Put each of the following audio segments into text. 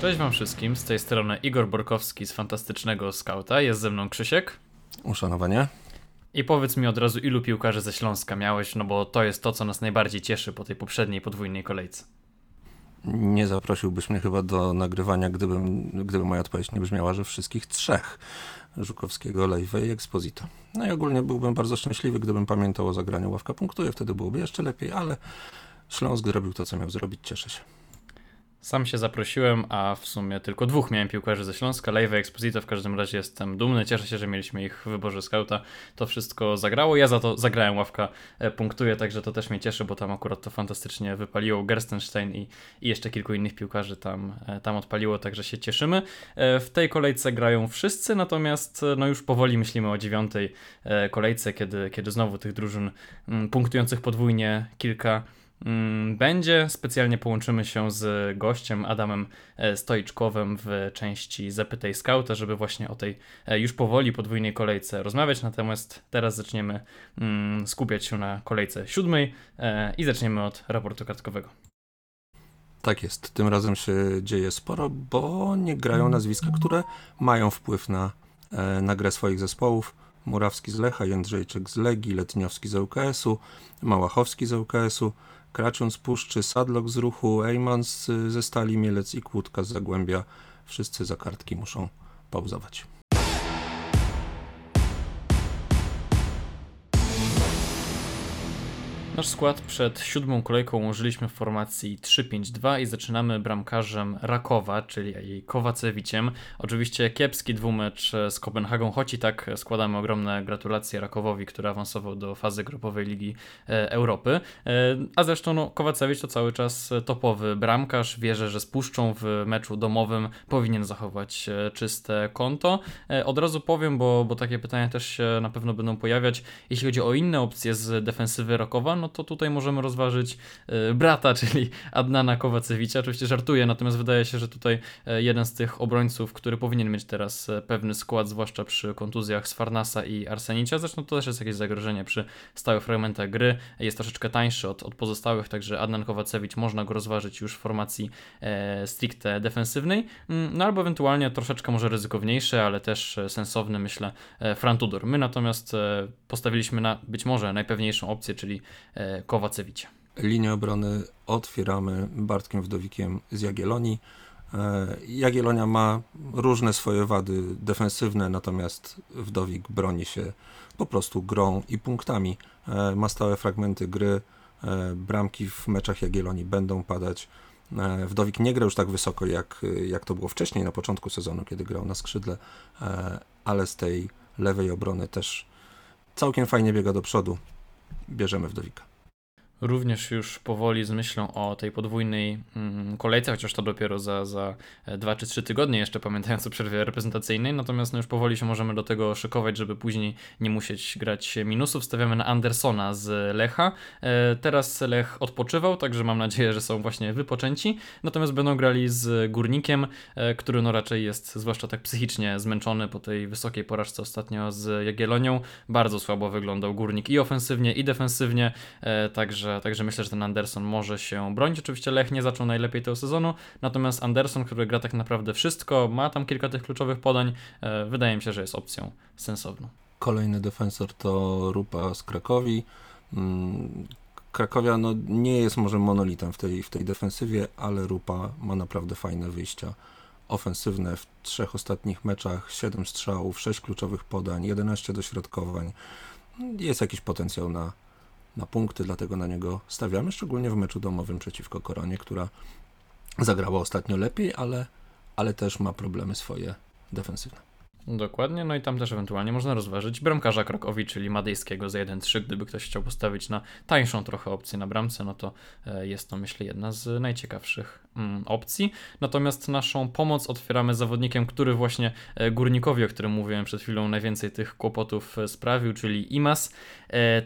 Cześć wam wszystkim, z tej strony Igor Borkowski z Fantastycznego Skauta, jest ze mną Krzysiek. Uszanowanie. I powiedz mi od razu, ilu piłkarzy ze Śląska miałeś, no bo to jest to, co nas najbardziej cieszy po tej poprzedniej podwójnej kolejce. Nie zaprosiłbyś mnie chyba do nagrywania, gdybym, gdyby moja odpowiedź nie brzmiała, że wszystkich trzech. Żukowskiego, Lejwe i Exposito. No i ogólnie byłbym bardzo szczęśliwy, gdybym pamiętał o zagraniu ławka punktuje, wtedy byłoby jeszcze lepiej, ale Śląsk zrobił to, co miał zrobić, cieszę się. Sam się zaprosiłem, a w sumie tylko dwóch miałem piłkarzy ze Śląska. Lejwe Exposito w każdym razie jestem dumny. Cieszę się, że mieliśmy ich w wyborze skauta. To wszystko zagrało. Ja za to zagrałem ławka e, punktuje, także to też mnie cieszy, bo tam akurat to fantastycznie wypaliło. Gerstenstein i, i jeszcze kilku innych piłkarzy tam, e, tam odpaliło, także się cieszymy. E, w tej kolejce grają wszyscy, natomiast no już powoli myślimy o dziewiątej kolejce, kiedy, kiedy znowu tych drużyn punktujących podwójnie kilka będzie. Specjalnie połączymy się z gościem Adamem e, Stoiczkowym w części Zapytaj Scouta, żeby właśnie o tej e, już powoli podwójnej kolejce rozmawiać. Natomiast teraz zaczniemy mm, skupiać się na kolejce siódmej e, i zaczniemy od raportu kartkowego. Tak jest. Tym razem się dzieje sporo, bo nie grają nazwiska, które mają wpływ na, na grę swoich zespołów. Murawski z Lecha, Jędrzejczyk z Legii, Letniowski z ŁKS-u, Małachowski z ŁKS-u. Kraczun z Puszczy, Sadlok z Ruchu, Eymans ze Stali Mielec i Kłódka z Zagłębia. Wszyscy za kartki muszą pauzować. Nasz skład przed siódmą kolejką ułożyliśmy w formacji 3-5-2 i zaczynamy bramkarzem Rakowa, czyli Kowacewiciem. Oczywiście kiepski dwumecz z Kopenhagą, choć i tak składamy ogromne gratulacje Rakowowi, który awansował do fazy grupowej Ligi e, Europy. E, a zresztą no, Kowacewicz to cały czas topowy bramkarz. Wierzę, że z Puszczą w meczu domowym powinien zachować e, czyste konto. Od razu powiem, bo, bo takie pytania też się na pewno będą pojawiać. Jeśli chodzi o inne opcje z defensywy Rakowa, no no to tutaj możemy rozważyć e, brata, czyli Adnana Kowacewicza. Oczywiście żartuję, natomiast wydaje się, że tutaj e, jeden z tych obrońców, który powinien mieć teraz e, pewny skład, zwłaszcza przy kontuzjach z Farnasa i Arsenicia. Zresztą to też jest jakieś zagrożenie przy stałych fragmentach gry. Jest troszeczkę tańszy od, od pozostałych, także Adnan Kowacewicz można go rozważyć już w formacji e, stricte defensywnej. Mm, no albo ewentualnie troszeczkę może ryzykowniejszy, ale też sensowny, myślę, Fran Tudor. My natomiast postawiliśmy na być może najpewniejszą opcję, czyli E, Kowacewicza. Linię obrony otwieramy Bartkiem Wdowikiem z Jagiellonii. E, Jagiellonia ma różne swoje wady defensywne, natomiast Wdowik broni się po prostu grą i punktami. E, ma stałe fragmenty gry, bramki w meczach Jagiellonii będą padać. Wdowik nie gra już tak wysoko, jak, jak to było wcześniej, na początku sezonu, kiedy grał na skrzydle, ale z tej lewej obrony też całkiem fajnie biega do przodu. Bierzemy Wdowika również już powoli z myślą o tej podwójnej mm, kolejce, chociaż to dopiero za, za e, dwa czy trzy tygodnie jeszcze, pamiętając o przerwie reprezentacyjnej, natomiast no już powoli się możemy do tego szykować, żeby później nie musieć grać minusów. Stawiamy na Andersona z Lecha. E, teraz Lech odpoczywał, także mam nadzieję, że są właśnie wypoczęci, natomiast będą grali z Górnikiem, e, który no raczej jest zwłaszcza tak psychicznie zmęczony po tej wysokiej porażce ostatnio z Jagiellonią. Bardzo słabo wyglądał Górnik i ofensywnie, i defensywnie, także Także, także myślę, że ten Anderson może się bronić. Oczywiście Lech nie zaczął najlepiej tego sezonu, natomiast Anderson, który gra tak naprawdę wszystko, ma tam kilka tych kluczowych podań, e, wydaje mi się, że jest opcją sensowną. Kolejny defensor to Rupa z Krakowi. Mm, Krakowia no, nie jest może monolitem w tej, w tej defensywie, ale Rupa ma naprawdę fajne wyjścia ofensywne. W trzech ostatnich meczach 7 strzałów, 6 kluczowych podań, 11 dośrodkowań. Jest jakiś potencjał na, na punkty, dlatego na niego stawiamy, szczególnie w meczu domowym przeciwko Koronie, która zagrała ostatnio lepiej, ale, ale też ma problemy swoje defensywne. Dokładnie, no i tam też ewentualnie można rozważyć bramkarza Krakowi, czyli Madejskiego za 1-3, gdyby ktoś chciał postawić na tańszą trochę opcję na bramce, no to e, jest to myślę jedna z najciekawszych mm, opcji. Natomiast naszą pomoc otwieramy zawodnikiem, który właśnie e, Górnikowi, o którym mówiłem przed chwilą, najwięcej tych kłopotów e, sprawił, czyli Imas.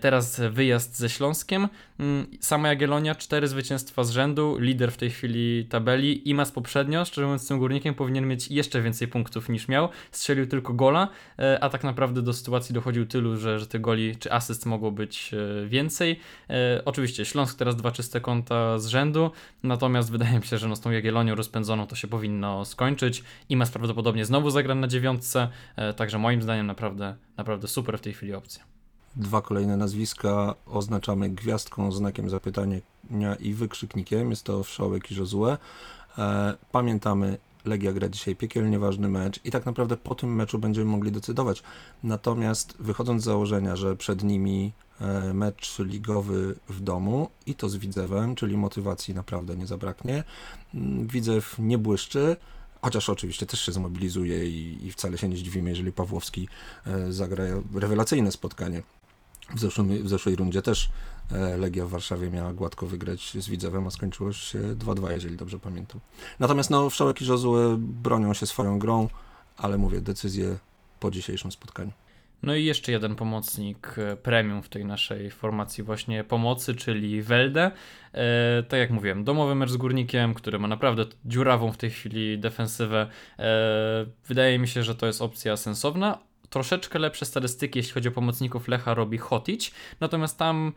Teraz wyjazd ze Śląskiem. Mm, sama Jagiellonia, cztery zwycięstwa z rzędu, lider w tej chwili tabeli. Imas poprzednio, szczerze mówiąc, z tym Górnikiem powinien mieć jeszcze więcej punktów niż miał. Strzelił tylko gola, e, a tak naprawdę do sytuacji dochodził tylu, że, że tych goli czy asyst mogło być e, więcej. E, oczywiście Śląsk teraz dwa czyste konta z rzędu, natomiast wydaje mi się, że no z tą Jagiellonią rozpędzoną to się powinno skończyć. Imas prawdopodobnie znowu zagra na dziewiątce, także moim zdaniem naprawdę, naprawdę super w tej chwili opcja. Dwa kolejne nazwiska oznaczamy gwiazdką, znakiem zapytania i wykrzyknikiem. Jest to Wszołek i Josue. Pamiętamy, Legia gra dzisiaj piekielnie ważny mecz i tak naprawdę po tym meczu będziemy mogli decydować. Natomiast wychodząc z założenia, że przed nimi e, mecz ligowy w domu i to z Widzewem, czyli motywacji naprawdę nie zabraknie. Mm, Widzew nie błyszczy, chociaż oczywiście też się zmobilizuje i, i wcale się nie zdziwimy, jeżeli Pawłowski e, zagra rewelacyjne spotkanie. W, zeszłym, w zeszłej rundzie też Legia w Warszawie miała gładko wygrać z Widzewem, a skończyło się 2-2, jeżeli dobrze pamiętam. Natomiast no, Wszołek i Josue bronią się swoją grą, ale mówię, decyzję po dzisiejszym spotkaniu. No i jeszcze jeden pomocnik e, premium w tej naszej formacji właśnie pomocy, czyli Welde. E, tak jak mówiłem, domowy mecz z Górnikiem, który ma naprawdę dziurawą w tej chwili defensywę. E, wydaje mi się, że to jest opcja sensowna. Troszeczkę lepsze statystyki, jeśli chodzi o pomocników Lecha, robi Hotić, natomiast tam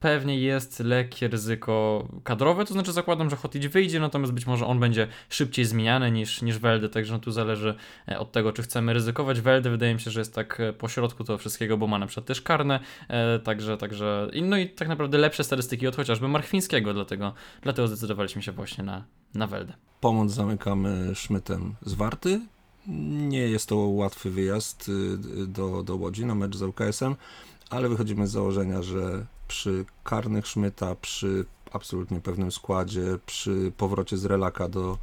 pewnie jest lekkie ryzyko kadrowe, to znaczy zakładam, że Hotić wyjdzie, natomiast być może on będzie szybciej zmieniany niż, niż Welde, także no tu zależy e, od tego, czy chcemy ryzykować. Welde wydaje mi się, że jest tak e, po środku tego wszystkiego, bo ma na przykład też karne, e, także, także no i tak naprawdę lepsze statystyki od chociażby Marchwińskiego, dlatego, dlatego zdecydowaliśmy się właśnie na, na Weldę. Pomoc zamykamy Szmytem z Warty. Nie jest to łatwy wyjazd y, do, do Łodzi na mecz z UKS-em, ale wychodzimy z założenia, że przy karnych Szmyta, przy absolutnie pewnym składzie, przy powrocie z Relaka do,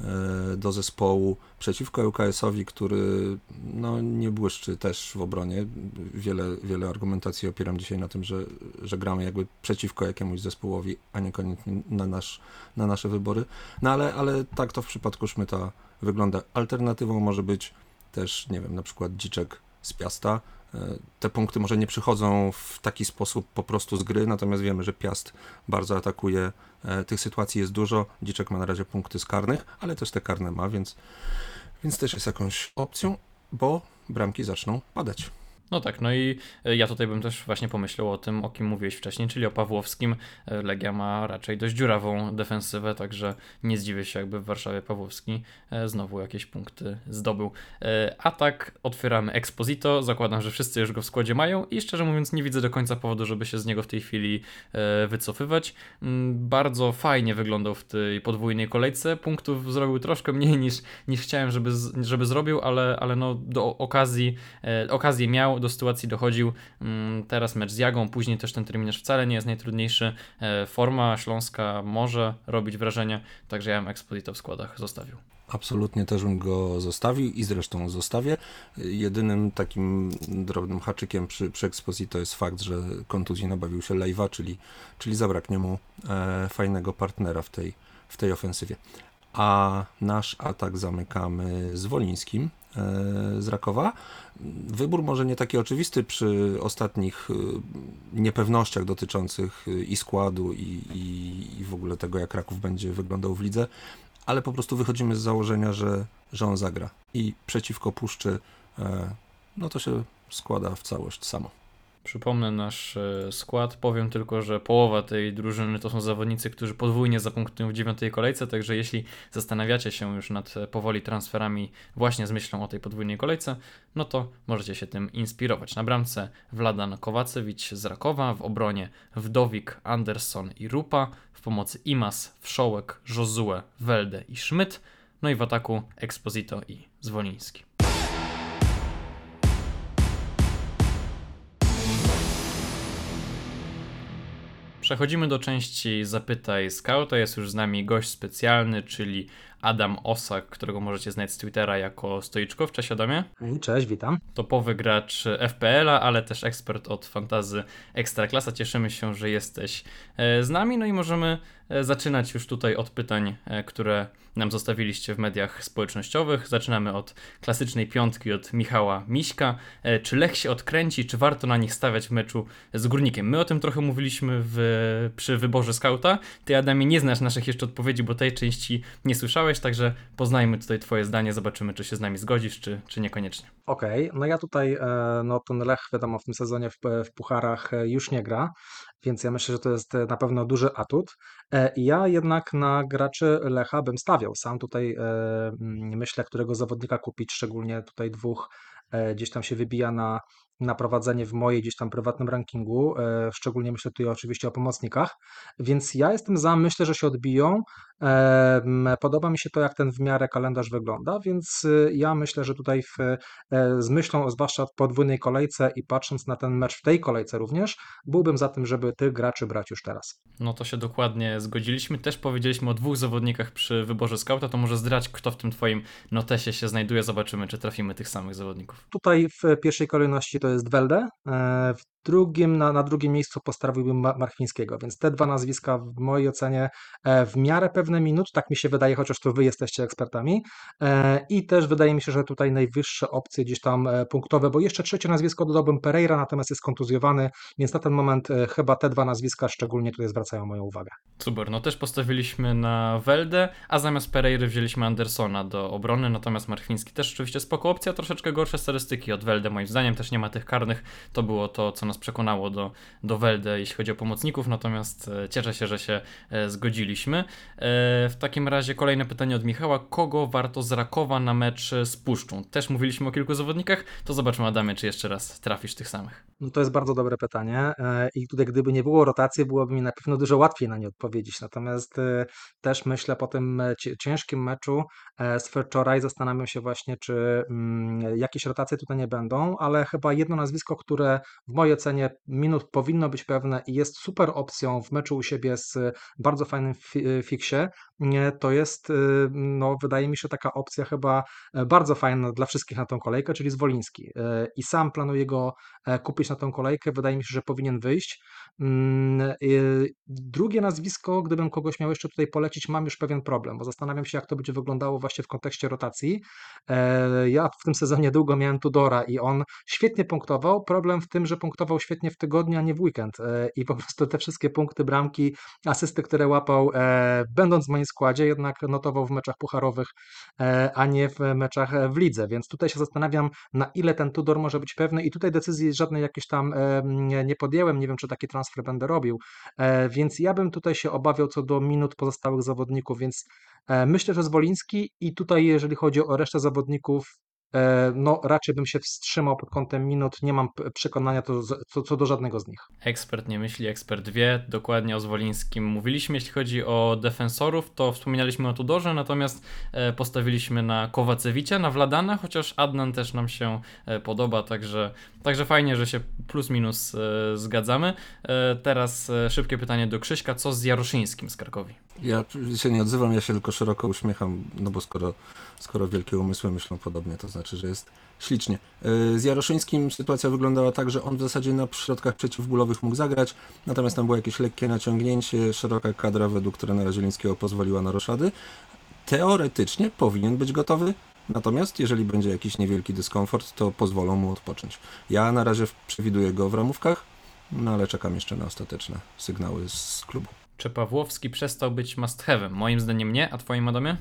e, do zespołu przeciwko UKS-owi, który no, nie błyszczy też w obronie. Wiele, wiele argumentacji opieram dzisiaj na tym, że, że gramy jakby przeciwko jakiemuś zespołowi, a niekoniecznie na, nasz, na nasze wybory. No ale, ale tak to w przypadku Szmyta wygląda. Alternatywą może być też, nie wiem, na przykład Dziczek z Piasta. E, Te punkty może nie przychodzą w taki sposób po prostu z gry, natomiast wiemy, że Piast bardzo atakuje. E, Tych sytuacji jest dużo. Dziczek ma na razie punkty z karnych, ale też te karne ma, więc, więc też jest jakąś opcją, bo bramki zaczną padać. No tak, no i e, ja tutaj bym też właśnie pomyślał o tym, o kim mówiłeś wcześniej, czyli o Pawłowskim. E, Legia ma raczej dość dziurawą defensywę, także nie zdziwię się, jakby w Warszawie Pawłowski e, znowu jakieś punkty zdobył. A tak otwieramy Exposito, zakładam, że wszyscy już go w składzie mają i szczerze mówiąc nie widzę do końca powodu, żeby się z niego w tej chwili wycofywać. Mm, Bardzo fajnie wyglądał w tej podwójnej kolejce, punktów zrobił troszkę mniej niż, niż chciałem, żeby, żeby zrobił, ale, ale no do okazji, okazję miał, do sytuacji dochodził. Mm, Teraz mecz z Jagą, później też ten terminarz wcale nie jest najtrudniejszy. E, Forma Śląska może robić wrażenie, także ja bym Exposito w składach zostawił. Absolutnie też bym go zostawił i zresztą zostawię. Jedynym takim drobnym haczykiem przy, przy Exposito jest fakt, że kontuzji nabawił się Lejwa, czyli, czyli zabraknie mu e, fajnego partnera w tej, w tej ofensywie. A nasz atak zamykamy z Wolińskim z Rakowa. Wybór może nie taki oczywisty przy ostatnich y, niepewnościach dotyczących y, i składu, i, i, i w ogóle tego, jak Raków będzie wyglądał w lidze, ale po prostu wychodzimy z założenia, że, że on zagra. I przeciwko Puszczy, e, no to się składa w całość samo. Przypomnę nasz e, skład. Powiem tylko, że połowa tej drużyny to są zawodnicy, którzy podwójnie zapunktują w dziewiątej kolejce, także jeśli zastanawiacie się już nad e, powoli transferami właśnie z myślą o tej podwójnej kolejce, no to możecie się tym inspirować. Na bramce Wladan Kowacewicz z Rakowa, w obronie Wdowik, Anderson i Rupa, w pomocy Imas, Wszołek, Josue, Welde i Schmidt, no i w ataku Exposito i Zwoliński. Przechodzimy do części Zapytaj Scouta. Jest już z nami gość specjalny, czyli Adam Osak, którego możecie znać z Twittera jako Stoiczków. Cześć Adamie. Cześć, witam. Topowy gracz FPL-a, ale też ekspert od fantazy Ekstraklasa. Cieszymy się, że jesteś e, z nami. No i możemy e, zaczynać już tutaj od pytań, e, które nam zostawiliście w mediach społecznościowych. Zaczynamy od klasycznej piątki od Michała Miśka. Czy Lech się odkręci, czy warto na nich stawiać w meczu z Górnikiem? My o tym trochę mówiliśmy w, przy wyborze skauta. Ty, Adamie, nie znasz naszych jeszcze odpowiedzi, bo tej części nie słyszałeś, także poznajmy tutaj twoje zdanie, zobaczymy, czy się z nami zgodzisz, czy, czy niekoniecznie. Okej, no ja tutaj, e, no ten Lech wiadomo w tym sezonie w, w pucharach e, już nie gra, więc ja myślę, że to jest e, na pewno duży atut. Ja jednak na graczy Lecha bym stawiał. Sam tutaj myślę, którego zawodnika kupić, szczególnie tutaj dwóch gdzieś tam się wybija na, na prowadzenie w mojej gdzieś tam prywatnym rankingu. e, Szczególnie myślę tutaj oczywiście o pomocnikach, więc ja jestem za, myślę, że się odbiją. E, Podoba mi się to, jak ten w miarę kalendarz wygląda, więc y, ja myślę, że tutaj w, e, z myślą, zwłaszcza w podwójnej kolejce i patrząc na ten mecz w tej kolejce również, byłbym za tym, żeby tych graczy brać już teraz. No to się dokładnie zgodziliśmy. Też powiedzieliśmy o dwóch zawodnikach przy wyborze skauta, to może zdrać, kto w tym twoim notesie się znajduje, zobaczymy, czy trafimy tych samych zawodników. Tutaj w pierwszej kolejności to jest Welde, e, drugim, na, na drugim miejscu postawiłbym Ma- Marchwińskiego, więc te dwa nazwiska w mojej ocenie e, w miarę pewne minut, tak mi się wydaje, chociaż to wy jesteście ekspertami e, i też wydaje mi się, że tutaj najwyższe opcje gdzieś tam e, punktowe, bo jeszcze trzecie nazwisko dodałbym Pereira, natomiast jest kontuzjowany, więc na ten moment chyba te dwa nazwiska szczególnie tutaj zwracają moją uwagę. Super, no też postawiliśmy na Weldę, a zamiast Pereiry wzięliśmy Andersona do obrony, natomiast Marchwiński też oczywiście spoko opcja, troszeczkę gorsze statystyki od Weldę moim zdaniem, też nie ma tych karnych, to było to, co nas przekonało do, do Weldę, jeśli chodzi o pomocników, natomiast e, cieszę się, że się e, zgodziliśmy. E, w takim razie kolejne pytanie od Michała, kogo warto z Rakowa na mecz z Puszczą? Też mówiliśmy o kilku zawodnikach, to zobaczmy Adamie, czy jeszcze raz trafisz tych samych. No to jest bardzo dobre pytanie i tutaj gdyby nie było rotacji, byłoby mi na pewno dużo łatwiej na nie odpowiedzieć. Natomiast też myślę po tym ciężkim meczu z wczoraj zastanawiam się właśnie, czy mm, jakieś rotacje tutaj nie będą, ale chyba jedno nazwisko, które w mojej minut powinno być pewne i jest super opcją w meczu u siebie z e, bardzo fajnym fi- e, fiksie, to jest, e, no wydaje mi się taka opcja chyba e, bardzo fajna dla wszystkich na tą kolejkę, czyli Zwoliński. I sam planuję go e, kupić na tą kolejkę. Wydaje mi się, że powinien wyjść. Mm, y, Drugie nazwisko, gdybym kogoś miał jeszcze tutaj polecić, mam już pewien problem, bo zastanawiam się, jak to będzie wyglądało właśnie w kontekście rotacji. E, Ja w tym sezonie długo miałem Tudora i on świetnie punktował. Problem w tym, że punktował świetnie w tygodniu, a nie w weekend. E, I po prostu te wszystkie punkty, bramki, asysty, które łapał, e, będąc w moim składzie, jednak notował w meczach pucharowych, e, a nie w meczach w lidze. Więc tutaj się zastanawiam, na ile ten Tudor może być pewny i tutaj decyzji żadnej jakiejś tam nie, podjęłem, nie wiem czy taki transfer będę robił, więc ja bym tutaj się obawiał co do minut pozostałych zawodników, więc myślę, że Zwoliński i tutaj jeżeli chodzi o resztę zawodników, no raczej bym się wstrzymał pod kątem minut, nie mam przekonania to, co, co do żadnego z nich. Ekspert nie myśli, ekspert wie. Dokładnie o Zwolińskim mówiliśmy. Jeśli chodzi o defensorów, to wspominaliśmy o Tudorze, natomiast e, postawiliśmy na Kowacewicia, na Wladana, chociaż Adnan też nam się e, podoba, także, także fajnie, że się plus minus e, zgadzamy. E, teraz e, szybkie pytanie do Krzyśka. Co z Jaroszyńskim z Krakowi? Ja się nie odzywam, ja się tylko szeroko uśmiecham, no bo skoro, skoro wielkie umysły myślą podobnie, to znaczy, że jest ślicznie. Yy, Z Jaroszyńskim sytuacja wyglądała tak, że on w zasadzie na środkach przeciwbólowych mógł zagrać, natomiast tam było jakieś lekkie naciągnięcie, szeroka kadra według trenera Zielińskiego pozwoliła na roszady. Teoretycznie powinien być gotowy, natomiast jeżeli będzie jakiś niewielki dyskomfort, to pozwolą mu odpocząć. Ja na razie przewiduję go w ramówkach, no ale czekam jeszcze na ostateczne sygnały z klubu. Czy Pawłowski przestał być must have'em? Moim zdaniem nie, a twoim Adamie?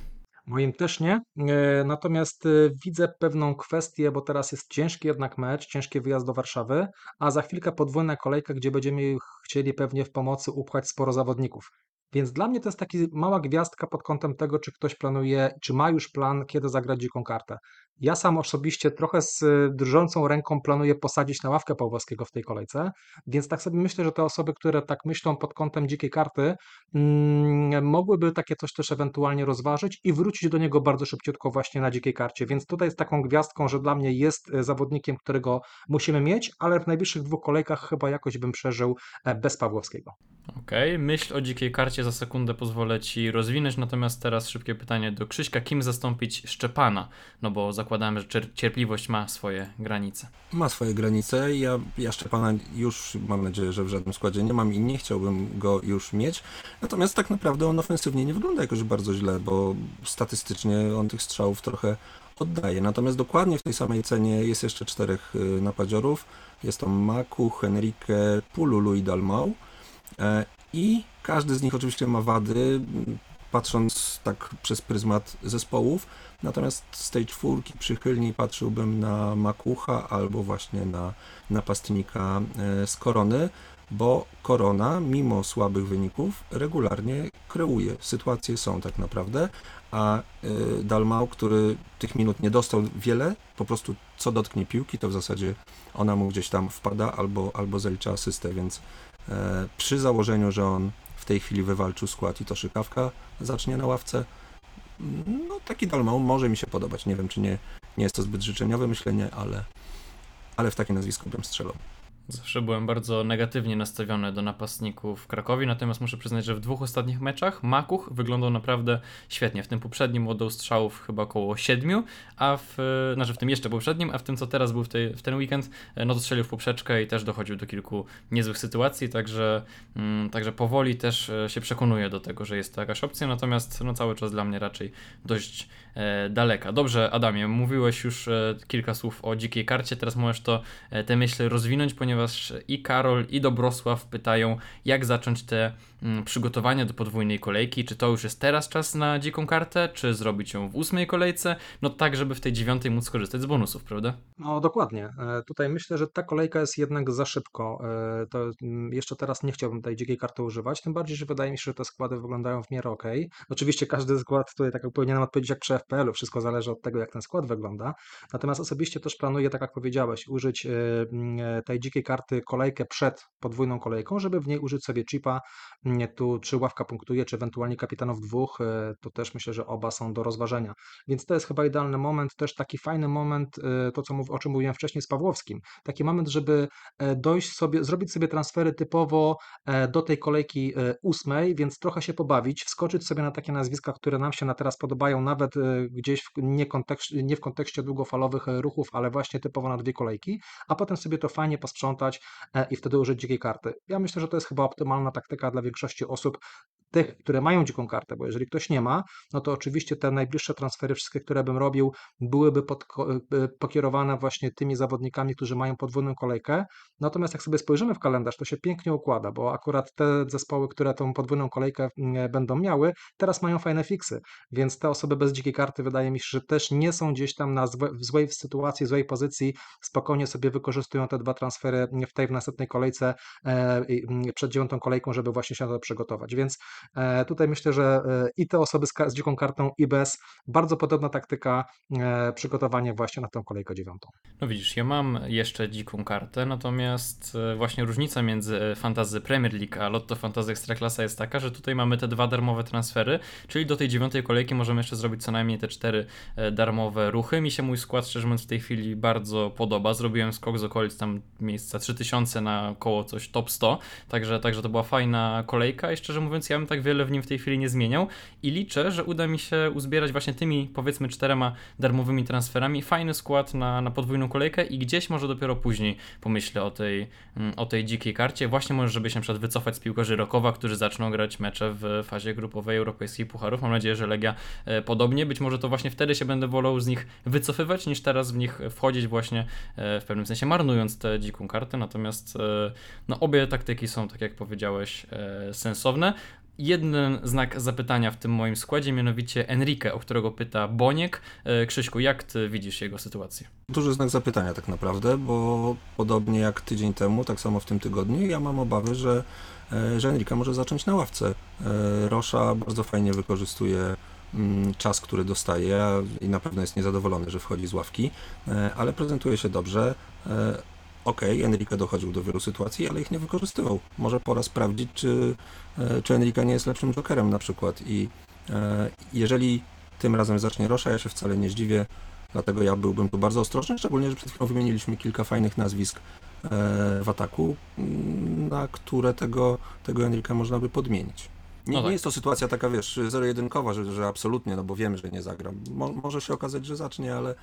Moim też nie. E, Natomiast e, widzę pewną kwestię, bo teraz jest ciężki jednak mecz, ciężki wyjazd do Warszawy, a za chwilkę podwójna kolejka, gdzie będziemy chcieli pewnie w pomocy upchać sporo zawodników. Więc dla mnie to jest taka mała gwiazdka pod kątem tego, czy ktoś planuje, czy ma już plan, kiedy zagrać dziką kartę. Ja sam osobiście trochę z e, drżącą ręką planuję posadzić na ławkę Pawłowskiego w tej kolejce, więc tak sobie myślę, że te osoby, które tak myślą pod kątem dzikiej karty, mm, mogłyby takie coś też ewentualnie rozważyć i wrócić do niego bardzo szybciutko właśnie na dzikiej karcie. Więc tutaj jest taką gwiazdką, że dla mnie jest e, zawodnikiem, którego musimy mieć, ale w najbliższych dwóch kolejkach chyba jakoś bym przeżył e, bez Pawłowskiego. Okej, myśl o dzikiej karcie za sekundę pozwolę ci rozwinąć, natomiast teraz szybkie pytanie do Krzyśka. Kim zastąpić Szczepana? No bo zakładamy, że cier- cierpliwość ma swoje granice. ma swoje granice. Ja, ja Szczepana już mam nadzieję, że w żadnym składzie nie mam i nie chciałbym go już mieć. Natomiast tak naprawdę on ofensywnie nie wygląda jakoś bardzo źle, bo statystycznie on tych strzałów trochę oddaje. Natomiast dokładnie w tej samej cenie jest jeszcze czterech y, napadziorów. Jest to Maku, Henrique, Pululu i Dalmau. E, I każdy z nich oczywiście ma wady. Patrząc tak przez pryzmat zespołów. Natomiast z tej czwórki przychylniej patrzyłbym na Makucha albo właśnie na napastnika e, z Korony, bo Korona, mimo słabych wyników, regularnie kreuje. Sytuacje są tak naprawdę, a e, Dalmau, który tych minut nie dostał wiele, po prostu co dotknie piłki, to w zasadzie ona mu gdzieś tam wpada albo, albo zalicza asystę, więc e, przy założeniu, że on w tej chwili wywalczył skład i to szykawka zacznie na ławce, no taki Dalmau może mi się podobać. Nie wiem, czy nie, nie jest to zbyt życzeniowe myślenie, ale, ale w takie nazwisko bym strzelał. Zawsze byłem bardzo negatywnie nastawiony do napastników w Krakowie, natomiast muszę przyznać, że w dwóch ostatnich meczach Makuch wyglądał naprawdę świetnie. W tym poprzednim oddał strzałów chyba około siedmiu, a w, znaczy w tym jeszcze poprzednim, a w tym co teraz był w, tej, w ten weekend, no to strzelił w poprzeczkę i też dochodził do kilku niezłych sytuacji, także, mm, także powoli też e, się przekonuję do tego, że jest to jakaś opcja, natomiast no cały czas dla mnie raczej dość e, daleka. Dobrze, Adamie, mówiłeś już e, kilka słów o dzikiej karcie, teraz możesz to e, te myśli rozwinąć, ponieważ i Karol, i Dobrosław pytają, jak zacząć te przygotowania do podwójnej kolejki. Czy to już jest teraz czas na dziką kartę, czy zrobić ją w ósmej kolejce? No tak, żeby w tej dziewiątej móc skorzystać z bonusów, prawda? No dokładnie. E, Tutaj myślę, że ta kolejka jest jednak za szybko. E, To mm, jeszcze teraz nie chciałbym tej dzikiej karty używać, tym bardziej, że wydaje mi się, że te składy wyglądają w miarę ok. Oczywiście każdy skład tutaj, tak jak powinienem odpowiedzieć jak przy FPL-u, wszystko zależy od tego, jak ten skład wygląda. Natomiast osobiście też planuję, tak jak powiedziałeś, użyć mm, e, tej dzikiej karty kolejkę przed podwójną kolejką, żeby w niej użyć sobie chipa. Tu czy ławka punktuje, czy ewentualnie kapitanów dwóch, e, to też myślę, że oba są do rozważenia. Więc to jest chyba idealny moment, też taki fajny moment, e, to co mów, o czym mówiłem wcześniej z Pawłowskim. Taki moment, żeby e, dojść sobie, zrobić sobie transfery typowo do tej kolejki ósmej, więc trochę się pobawić, wskoczyć sobie na takie nazwiska, które nam się na teraz podobają, nawet gdzieś w, nie, nie w kontekście długofalowych ruchów, ale właśnie typowo na dwie kolejki, a potem sobie to fajnie posprzątać i wtedy użyć dzikiej karty. Ja myślę, że to jest chyba optymalna taktyka dla większości osób, tych, które mają dziką kartę, bo jeżeli ktoś nie ma, no to oczywiście te najbliższe transfery, wszystkie, które bym robił, byłyby pod, pokierowane właśnie tymi zawodnikami, którzy mają podwójną kolejkę. Natomiast jak sobie spojrzymy w kalendarz, to się pięknie układa, bo akurat te zespoły, które tą podwójną kolejkę mm, będą miały, teraz mają fajne fiksy, więc te osoby bez dzikiej karty wydaje mi się, że też nie są gdzieś tam na złe, w złej sytuacji, złej pozycji, spokojnie sobie wykorzystują te dwa transfery w tej w następnej kolejce e, mm, przed dziewiątą kolejką, żeby właśnie się na to przygotować. Więc tutaj myślę, że e, i te osoby z, dziką kartą i bez, bardzo podobna taktyka e, przygotowanie właśnie na tą kolejkę dziewiątą. No widzisz, ja mam jeszcze dziką kartę, natomiast e, właśnie różnica między e, Fantasy Premier League a Lotto Fantasy Ekstraklasa jest taka, że tutaj mamy te dwa darmowe transfery, czyli do tej dziewiątej kolejki możemy jeszcze zrobić co najmniej te cztery e, darmowe ruchy. Mi się mój skład, szczerze mówiąc, w tej chwili bardzo podoba. Zrobiłem skok z okolic tam miejsca 3000 na około coś top 100, także, także to była fajna kolejka i szczerze mówiąc, ja bym tak wiele w nim w tej chwili nie zmieniał i liczę, że uda mi się uzbierać właśnie tymi powiedzmy czterema darmowymi transferami fajny skład na, na podwójną kolejkę i gdzieś może dopiero później pomyślę o tej, mm, o tej dzikiej karcie, właśnie może żeby się na przykład wycofać z piłkarzy Rokowa, którzy zaczną grać mecze w fazie grupowej europejskich pucharów. Mam nadzieję, że Legia e, podobnie, być może to właśnie wtedy się będę wolał z nich wycofywać, niż teraz w nich wchodzić właśnie e, w pewnym sensie marnując tę dziką kartę, natomiast e, no obie taktyki są, tak jak powiedziałeś, sensowne. Jeden znak zapytania w tym moim składzie, mianowicie Enrique, o którego pyta Boniek. E, Krzyśku, jak ty widzisz jego sytuację? Duży znak zapytania tak naprawdę, bo podobnie jak tydzień temu, tak samo w tym tygodniu, ja mam obawy, że, e, że Enrique może zacząć na ławce. E, Rosza bardzo fajnie wykorzystuje mm, czas, który dostaje i na pewno jest niezadowolony, że wchodzi z ławki, ale prezentuje się dobrze. Okej, Enrique dochodził do wielu sytuacji, ale ich nie wykorzystywał. Może pora sprawdzić, czy, e, czy Enrique nie jest lepszym jokerem na przykład. I e, jeżeli tym razem zacznie Rosza, ja się wcale nie zdziwię, dlatego ja byłbym tu bardzo ostrożny, szczególnie, że przed chwilą wymieniliśmy kilka fajnych nazwisk e, w ataku, mm, na które tego, tego Enrique można by podmienić. Nie, No tak. nie jest to sytuacja taka, wiesz, zero-jedynkowa, że, że absolutnie, no bo wiemy, że nie zagra. Mo, może się okazać, że zacznie, ale,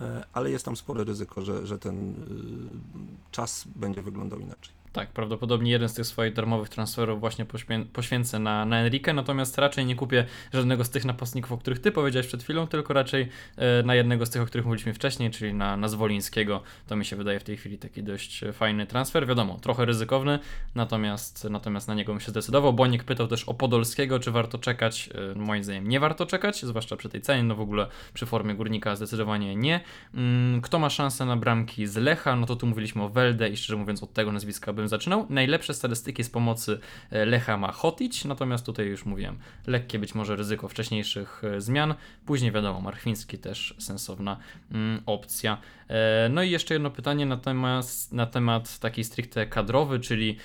e, ale jest tam spore ryzyko, że, że ten y, czas będzie wyglądał inaczej. Tak, prawdopodobnie jeden z tych swoich darmowych transferów właśnie poświę- poświęcę na, na Enrique, natomiast raczej nie kupię żadnego z tych napastników, o których ty powiedziałeś przed chwilą, tylko raczej e, na jednego z tych, o których mówiliśmy wcześniej, czyli na, na Zwolińskiego. To mi się wydaje w tej chwili taki dość fajny transfer. Wiadomo, trochę ryzykowny, natomiast, natomiast na niego bym się zdecydował. Bonik pytał też o Podolskiego, czy warto czekać. E, moim zdaniem nie warto czekać, zwłaszcza przy tej cenie, no w ogóle przy formie górnika zdecydowanie nie. Mm, kto ma szansę na bramki z Lecha? No to tu mówiliśmy o Welde i szczerze mówiąc od tego nazwiska bym zaczynał. Najlepsze statystyki z pomocy e, Lecha ma Hotić, natomiast tutaj już mówiłem, lekkie być może ryzyko wcześniejszych e, zmian. Później wiadomo, Marchwiński też sensowna mm, opcja. E, no i jeszcze jedno pytanie na temat, na temat taki stricte kadrowy, czyli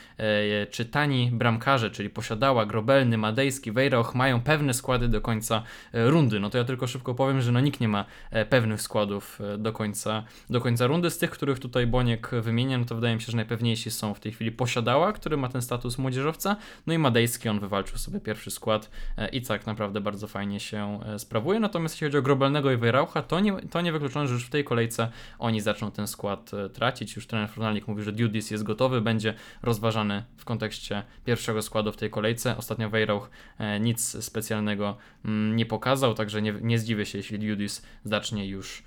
czy tani bramkarze, czyli posiadała Grobelny, Madejski, Wejrauch mają pewne składy do końca rundy. No to ja tylko szybko powiem, że no nikt nie ma pewnych składów do końca, do końca rundy. Z tych, których tutaj Boniek wymienia, no to wydaje mi się, że najpewniejsi są w tej chwili Posiadała, który ma ten status młodzieżowca, no i Madejski, on wywalczył sobie pierwszy skład e, i tak naprawdę bardzo fajnie się e, sprawuje. Natomiast jeśli chodzi o Grobelnego i Wejraucha, to nie, to nie wykluczone, że już w tej kolejce oni zaczną ten skład e, tracić. Już trener Fornalik mówi, że Dudis jest gotowy, będzie rozważany w kontekście pierwszego składu w tej kolejce. Ostatnio Wejrauch nic specjalnego mm, nie pokazał, także nie, nie zdziwię się, jeśli Dudis zacznie już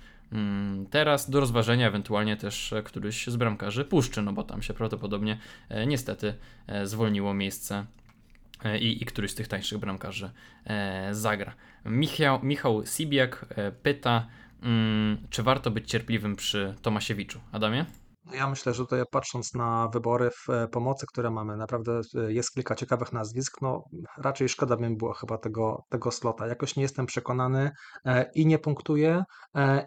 teraz do rozważenia ewentualnie też e, któryś z bramkarzy puszczy, no bo tam się prawdopodobnie e, niestety e, zwolniło miejsce i, i któryś z tych tańszych bramkarzy zagra. Michał, Michał Sibiak pyta, mm, czy warto być cierpliwym przy Tomasiewiczu. Adamie? Ja myślę, że tutaj patrząc na wybory w e, pomocy, które mamy, naprawdę e, jest kilka ciekawych nazwisk. No, raczej szkoda by mi było chyba tego, tego slota. Jakoś nie jestem przekonany e, i nie punktuję.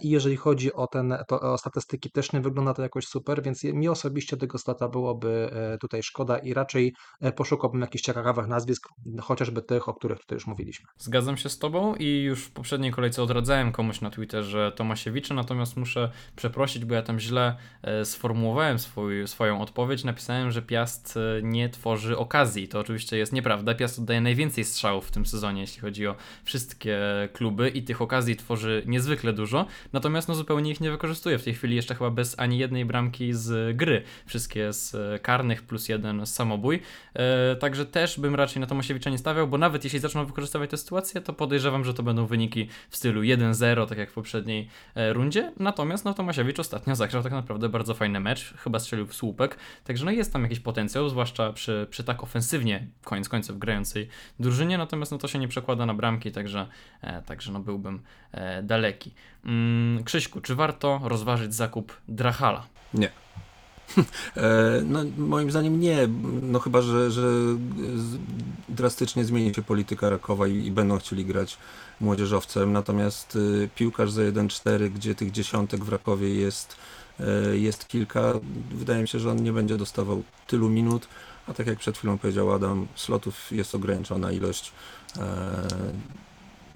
I jeżeli chodzi o ten, to, o statystyki, też nie wygląda to jakoś super, więc mi osobiście tego slota byłoby tutaj szkoda i raczej poszukałbym jakichś ciekawych nazwisk, chociażby tych, o których tutaj już mówiliśmy. Zgadzam się z Tobą i już w poprzedniej kolejce odradzałem komuś na Twitterze Tomasiewicza, natomiast muszę przeprosić, bo ja tam źle e, sformułowałem swój, swoją odpowiedź. Napisałem, że Piast e, nie tworzy okazji. To oczywiście jest nieprawda. Piast oddaje najwięcej strzałów w tym sezonie, jeśli chodzi o wszystkie kluby i tych okazji tworzy niezwykle dużo, natomiast no zupełnie ich nie wykorzystuje. W tej chwili jeszcze chyba bez ani jednej bramki z gry. Wszystkie z e, karnych plus jeden z samobój. E, także też bym raczej na Tomasiewicza nie stawiał, bo nawet jeśli zaczną wykorzystywać tę sytuację, to podejrzewam, że to będą wyniki w stylu 1-0, tak jak w poprzedniej e, rundzie. Natomiast no, Tomasiewicz ostatnio zagrał tak naprawdę bardzo fajny mecz, chyba strzelił w słupek, także no jest tam jakiś potencjał, zwłaszcza przy, przy tak ofensywnie, koniec końców, grającej drużynie, natomiast no to się nie przekłada na bramki, także, e, także no byłbym e, daleki. Mm, Krzyśku, czy warto rozważyć zakup Drachala? Nie. E, No, moim zdaniem nie, no chyba, że, że drastycznie zmieni się polityka Rakowa i, i będą chcieli grać młodzieżowcem, natomiast y, piłkarz za 1-4, gdzie tych dziesiątek w Rakowie jest, jest kilka, wydaje mi się, że on nie będzie dostawał tylu minut, a tak jak przed chwilą powiedział Adam, slotów jest ograniczona ilość. E,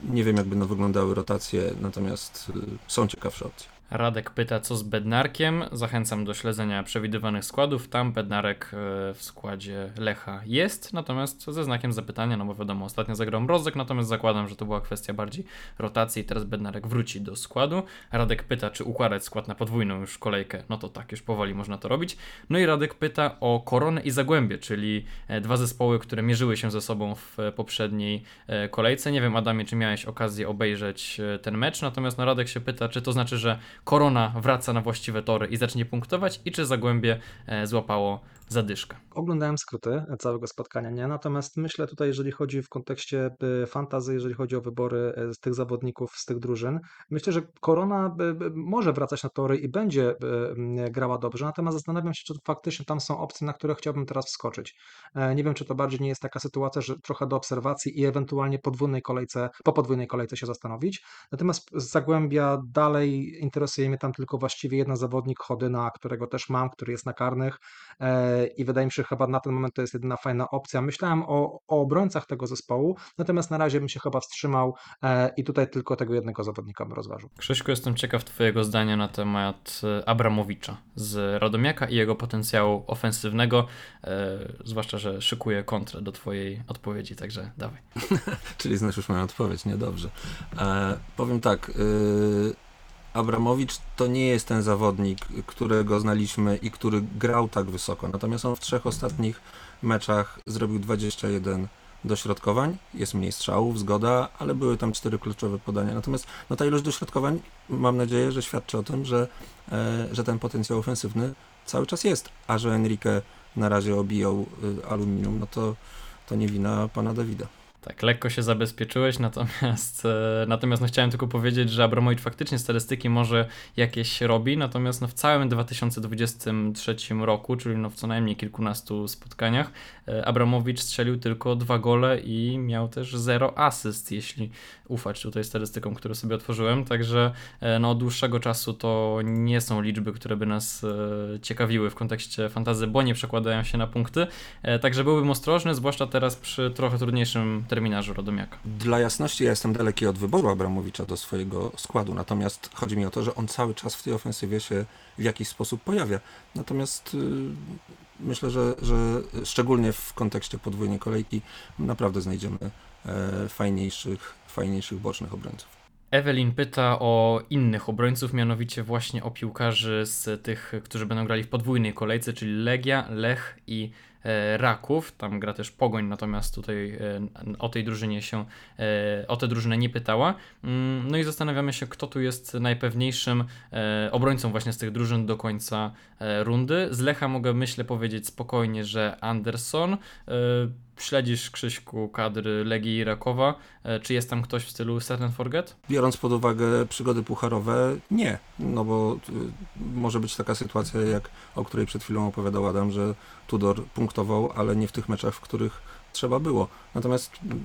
Nie wiem, jak będą wyglądały rotacje, natomiast y, są ciekawsze opcje. Radek pyta, co z Bednarkiem. Zachęcam do śledzenia przewidywanych składów. Tam Bednarek e, w składzie Lecha jest, natomiast ze znakiem zapytania, no bo wiadomo, ostatnio zagrał Mrozek, natomiast zakładam, że to była kwestia bardziej rotacji teraz Bednarek wróci do składu. Radek pyta, czy układać skład na podwójną już kolejkę. No to tak, już powoli można to robić. No i Radek pyta o Koronę i Zagłębie, czyli e, dwa zespoły, które mierzyły się ze sobą w e, poprzedniej kolejce. Nie wiem, Adamie, czy miałeś okazję obejrzeć ten mecz, natomiast no Radek się pyta, czy to znaczy, że Korona wraca na właściwe tory i zacznie punktować i czy Zagłębie e, złapało zadyszkę. Oglądałem skróty całego spotkania, nie? Natomiast myślę tutaj, jeżeli chodzi w kontekście y, fantazy, jeżeli chodzi o wybory y, z tych zawodników, z tych drużyn, myślę, że Korona może wracać na tory i będzie grała dobrze, natomiast zastanawiam się, czy faktycznie tam są opcje, na które chciałbym teraz wskoczyć. E, Nie wiem, czy to bardziej nie jest taka sytuacja, że trochę do obserwacji i ewentualnie podwójnej kolejce, po podwójnej kolejce się zastanowić. Natomiast Zagłębia dalej interesuje mnie tam tylko właściwie jeden zawodnik Chodyna, którego też mam, który jest na karnych e, i wydaje mi się, że chyba na ten moment to jest jedyna fajna opcja. Myślałem o, o obrońcach tego zespołu, natomiast na razie bym się chyba wstrzymał e, i tutaj tylko tego jednego zawodnika bym rozważył. Krzyśku, jestem ciekaw Twojego zdania na temat e, Abramowicza z Radomiaka i jego potencjału ofensywnego, e, zwłaszcza, że szykuję kontrę do Twojej odpowiedzi, także dawaj. Czyli znasz już moją odpowiedź, niedobrze. E, powiem tak, y, Abramowicz to nie jest ten zawodnik, którego znaliśmy i który grał tak wysoko. Natomiast on w trzech ostatnich meczach zrobił 21 dośrodkowań. Jest mniej strzałów, zgoda, ale były tam cztery kluczowe podania. Natomiast no, ta ilość dośrodkowań, mam nadzieję, że świadczy o tym, że, e, że ten potencjał ofensywny cały czas jest. A że Enrique na razie obijał y, aluminium, no to, to nie wina pana Dawida. Tak, lekko się zabezpieczyłeś, natomiast, e, natomiast no chciałem tylko powiedzieć, że Abramowicz faktycznie statystyki może jakieś robi, natomiast no w całym 2023 roku, czyli no w co najmniej kilkunastu spotkaniach, e, Abramowicz strzelił tylko dwa gole i miał też zero asyst, jeśli ufać tutaj statystykom, które sobie otworzyłem, także e, no od dłuższego czasu to nie są liczby, które by nas e, ciekawiły w kontekście fantazy, bo nie przekładają się na punkty, e, także byłbym ostrożny, zwłaszcza teraz przy trochę trudniejszym terminarzu Radomiaka. Dla jasności, ja jestem daleki od wyboru Abramowicza do swojego składu, natomiast chodzi mi o to, że on cały czas w tej ofensywie się w jakiś sposób pojawia. Natomiast y, myślę, że, że szczególnie w kontekście podwójnej kolejki naprawdę znajdziemy e, fajniejszych, fajniejszych bocznych obrońców. Ewelin pyta o innych obrońców, mianowicie właśnie o piłkarzy z tych, którzy będą grali w podwójnej kolejce, czyli Legia, Lech i Raków. Tam gra też Pogoń, natomiast tutaj e, o tej drużynie się, e, o tę drużynę nie pytała. Mm, No i zastanawiamy się, kto tu jest najpewniejszym e, obrońcą właśnie z tych drużyn do końca e, rundy. Z Lecha mogę, myślę, powiedzieć spokojnie, że Anderson. Śledzisz, Krzyśku, kadry Legii Rakowa. E, Czy jest tam ktoś w stylu Set and Forget? Biorąc pod uwagę przygody pucharowe, nie, no bo y, może być taka sytuacja, jak o której przed chwilą opowiadał Adam, że Tudor punktował, ale nie w tych meczach, w których trzeba było. Natomiast mm,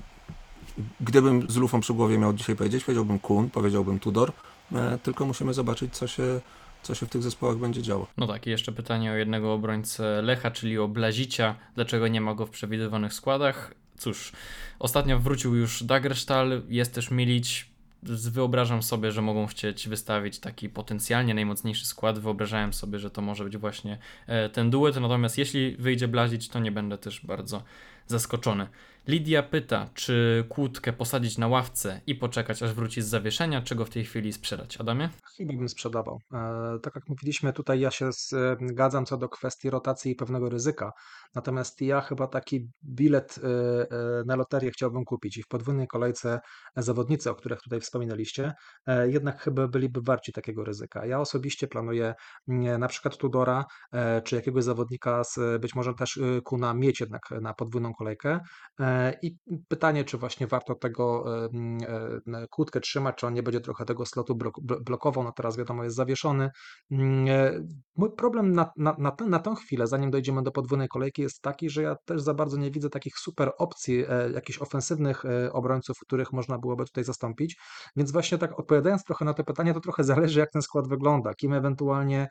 gdybym z lufą przy głowie miał dzisiaj powiedzieć, powiedziałbym Kun, powiedziałbym Tudor, e, tylko musimy zobaczyć, co się, co się w tych zespołach będzie działo. No tak, i jeszcze pytanie o jednego obrońcę Lecha, czyli o Blazicia. Dlaczego nie ma go w przewidywanych składach? Cóż, ostatnio wrócił już Dagerstal, jest też Milić. Wyobrażam sobie, że mogą chcieć wystawić taki potencjalnie najmocniejszy skład. Wyobrażałem sobie, że to może być właśnie e, ten duet. Natomiast jeśli wyjdzie Blazić, to nie będę też bardzo zaskoczony. Lidia pyta, czy kłódkę posadzić na ławce i poczekać, aż wróci z zawieszenia, czy go w tej chwili sprzedać. Adamie? Chyba bym sprzedawał. E, Tak jak mówiliśmy, tutaj ja się zgadzam co do kwestii rotacji i pewnego ryzyka. Natomiast ja chyba taki bilet e, e, na loterię chciałbym kupić i w podwójnej kolejce zawodnicy, o których tutaj wspominaliście, e, jednak chyba byliby warci takiego ryzyka. Ja osobiście planuję na przykład Tudora, e, czy jakiegoś zawodnika z być może też e, Kuna mieć jednak na podwójną kolejkę. E, I pytanie, czy właśnie warto tego e, kłódkę trzymać, czy on nie będzie trochę tego slotu blok- blo- blokował, no teraz wiadomo jest zawieszony. Mm, e, Mój problem na, na, na, tę, na tę chwilę, zanim dojdziemy do podwójnej kolejki, jest taki, że ja też za bardzo nie widzę takich super opcji, jakichś ofensywnych obrońców, których można byłoby tutaj zastąpić. Więc właśnie tak odpowiadając trochę na to pytanie, to trochę zależy, jak ten skład wygląda, kim ewentualnie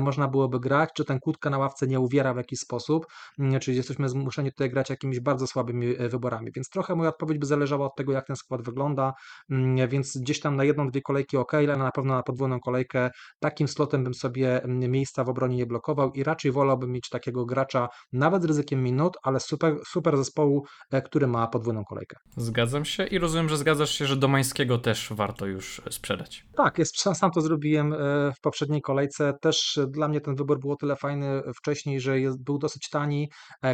można byłoby grać, czy ten kłódka na ławce nie uwiera w jakiś sposób, mm, czy jesteśmy zmuszeni tutaj grać jakimiś bardzo słabymi e, wyborami. Więc trochę moja odpowiedź by zależała od tego, jak ten skład wygląda, mm, więc gdzieś tam na jedną, dwie kolejki ok, ale na pewno na podwójną kolejkę takim slotem bym sobie mm, miejsca w obronie nie blokował i raczej wolałbym mieć takiego gracza nawet z ryzykiem minut, ale super, super zespołu, e, który ma podwójną kolejkę. Zgadzam się i rozumiem, że zgadzasz się, że Domańskiego też warto już sprzedać. Tak, jest, sam, to zrobiłem e, w poprzedniej kolejce. Też dla mnie ten wybór był o tyle fajny wcześniej, że jest, był dosyć tani.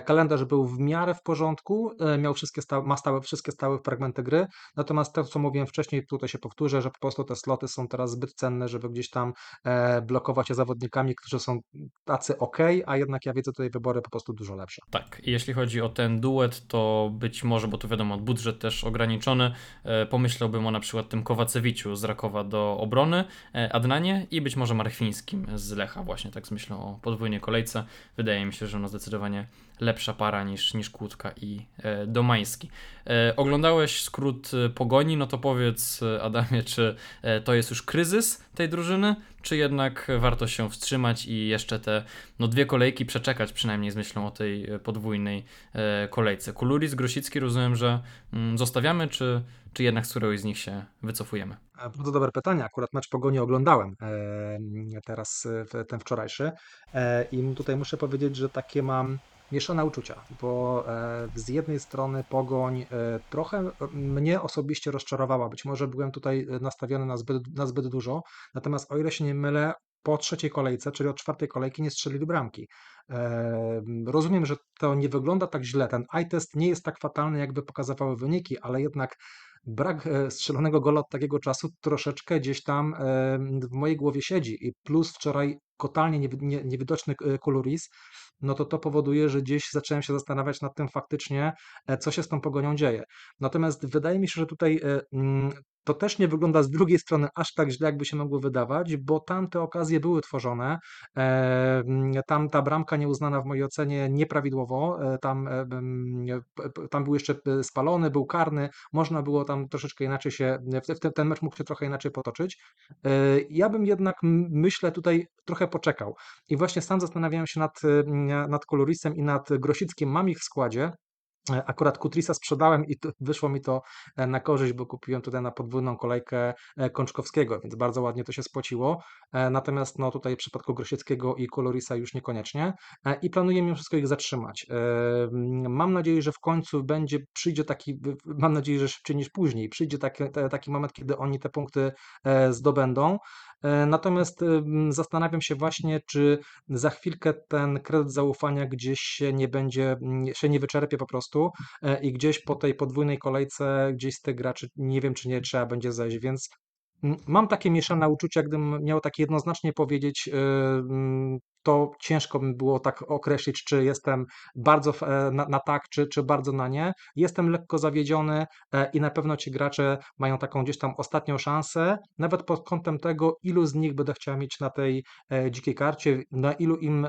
Kalendarz był w miarę w porządku, e, miał wszystkie sta, ma stałe, wszystkie stałe fragmenty gry. Natomiast to, co mówiłem wcześniej, tutaj się powtórzę, że po prostu te sloty są teraz zbyt cenne, żeby gdzieś tam e, blokować je zawodnikami, którzy są tacy ok, a jednak ja widzę tutaj wybory po prostu dużo lepsze. Tak, jeśli chodzi o ten duet, to być może, bo tu wiadomo, budżet też ograniczony, e, pomyślałbym o na przykład tym Kowacewiciu z Rakowa do obrony, Adnanie i być może Marchwińskim z Lecha, właśnie tak z myślą o podwójnej kolejce. Wydaje mi się, że no zdecydowanie lepsza para niż, niż Kłódka i e, Domański. E, oglądałeś skrót e, Pogoni, no to powiedz e, Adamie, czy e, to jest już kryzys tej drużyny, czy jednak warto się wstrzymać i jeszcze te no, dwie kolejki przeczekać, przynajmniej z myślą o tej e, podwójnej e, kolejce. Kuluris, Grosicki, rozumiem, że mm, zostawiamy, czy, czy jednak z któregoś z nich się wycofujemy? Bardzo dobre pytanie. Akurat mecz Pogoni oglądałem e, teraz ten wczorajszy e, i tutaj muszę powiedzieć, że takie mam mieszane uczucia, bo e, z jednej strony Pogoń e, trochę mnie osobiście rozczarowała. Być może byłem tutaj nastawiony na zbyt, na zbyt dużo, natomiast o ile się nie mylę, po trzeciej kolejce, czyli od czwartej kolejki nie strzelili bramki. E, rozumiem, że to nie wygląda tak źle. Ten eye test nie jest tak fatalny, jakby pokazywały wyniki, ale jednak brak e, strzelonego gola od takiego czasu troszeczkę gdzieś tam e, w mojej głowie siedzi. I plus wczoraj totalnie niewidoczny e, Kuluris, no to to powoduje, że gdzieś zacząłem się zastanawiać nad tym faktycznie, e, co się z tą pogonią dzieje. Natomiast wydaje mi się, że tutaj e, mm, to też nie wygląda z drugiej strony aż tak źle, jakby się mogło wydawać, bo tam te okazje były tworzone. E, mm, Tam ta bramka nieuznana w mojej ocenie nieprawidłowo. Tam, mm, tam był jeszcze spalony, był karny. Można było tam troszeczkę inaczej się, ten mecz mógł się trochę inaczej potoczyć. Ja bym jednak, myślę, tutaj trochę poczekał. I właśnie sam zastanawiałem się nad, e, nad Kolorisem i nad Grosickim. Mam ich w składzie. Akurat Kutrisa sprzedałem i wyszło mi to e, na korzyść, bo kupiłem tutaj na podwójną kolejkę e, Kączkowskiego, więc bardzo ładnie to się spłaciło. E, Natomiast no, tutaj w przypadku Grosieckiego i Kolorisa już niekoniecznie. I planuję mimo wszystko ich zatrzymać. Mam nadzieję, że w końcu będzie, przyjdzie taki, mam nadzieję, że szybciej niż później, przyjdzie taki, taki moment, kiedy oni te punkty zdobędą. Natomiast zastanawiam się właśnie, czy za chwilkę ten kredyt zaufania gdzieś się nie będzie, mm, się nie wyczerpie po prostu e, i gdzieś po tej podwójnej kolejce gdzieś z tych graczy nie wiem, czy nie trzeba będzie zejść, więc mm, mam takie mieszane uczucia, gdybym miał tak jednoznacznie powiedzieć, yy, mm, to ciężko by było tak określić, czy jestem bardzo e, na, na tak, czy, czy bardzo na nie. Jestem lekko zawiedziony e, i na pewno ci gracze mają taką gdzieś tam ostatnią szansę, nawet pod kątem tego, ilu z nich będę chciał mieć na tej e, dzikiej karcie, na ilu im,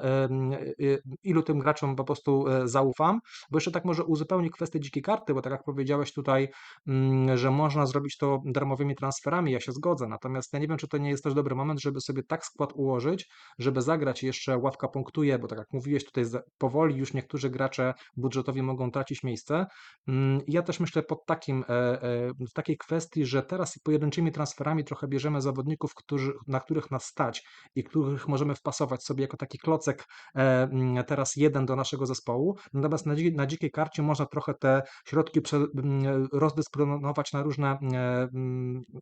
ilu tym graczom po prostu zaufam, bo jeszcze tak może uzupełnię kwestię dzikiej karty, bo tak jak powiedziałeś tutaj, mm, że można zrobić to darmowymi transferami, ja się zgodzę, natomiast ja nie wiem, czy to nie jest też dobry moment, żeby sobie tak skład ułożyć, żeby zagrać jeszcze ławka punktuje, bo tak jak mówiłeś, tutaj powoli już niektórzy gracze budżetowi mogą tracić miejsce. Mm, Ja też myślę pod takim, e, e, w takiej kwestii, że teraz pojedynczymi transferami trochę bierzemy zawodników, którzy, na których nas stać i których możemy wpasować sobie jako taki klocek e, mm, teraz jeden do naszego zespołu. Natomiast na, na dzikiej karcie można trochę te środki prze, mm, rozdysponować na różne,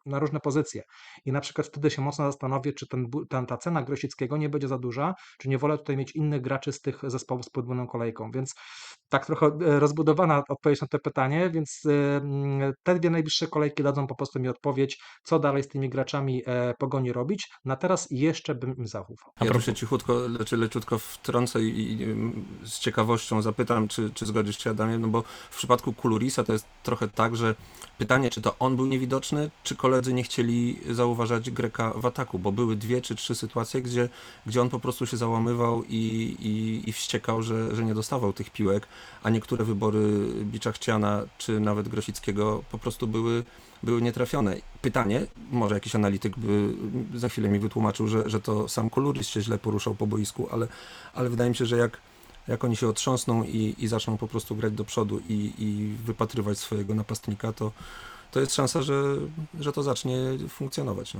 na różne pozycje. I na przykład wtedy się mocno zastanowię, czy ten, ten, ta cena Grosickiego nie będzie za duża, czy nie wolę tutaj mieć innych graczy z tych zespołów z podwójną kolejką. Więc tak trochę e, rozbudowana odpowiedź na to pytanie, więc e, te dwie najbliższe kolejki dadzą po prostu mi odpowiedź, co dalej z tymi graczami e, pogoni robić. Na teraz jeszcze bym im zaufał. A Ja tu się cichutko, czy leciutko wtrącę i, i z ciekawością zapytam, czy, czy zgodzisz się Adamie, no bo w przypadku Kulurisa to jest trochę tak, że pytanie, czy to on był niewidoczny, czy koledzy nie chcieli zauważać Greka w ataku, bo były dwie czy trzy sytuacje, gdzie, gdzie on po prostu się załamywał i, i, i wściekał, że, że nie dostawał tych piłek, a niektóre wybory Bicza Chciana, czy nawet Grosickiego po prostu były były nietrafione. Pytanie, może jakiś analityk by za chwilę mi wytłumaczył, że, że to sam Koluris się źle poruszał po boisku, ale, ale wydaje mi się, że jak, jak oni się otrząsną i, i zaczną po prostu grać do przodu i, i wypatrywać swojego napastnika, to, to jest szansa, że, że to zacznie funkcjonować. No.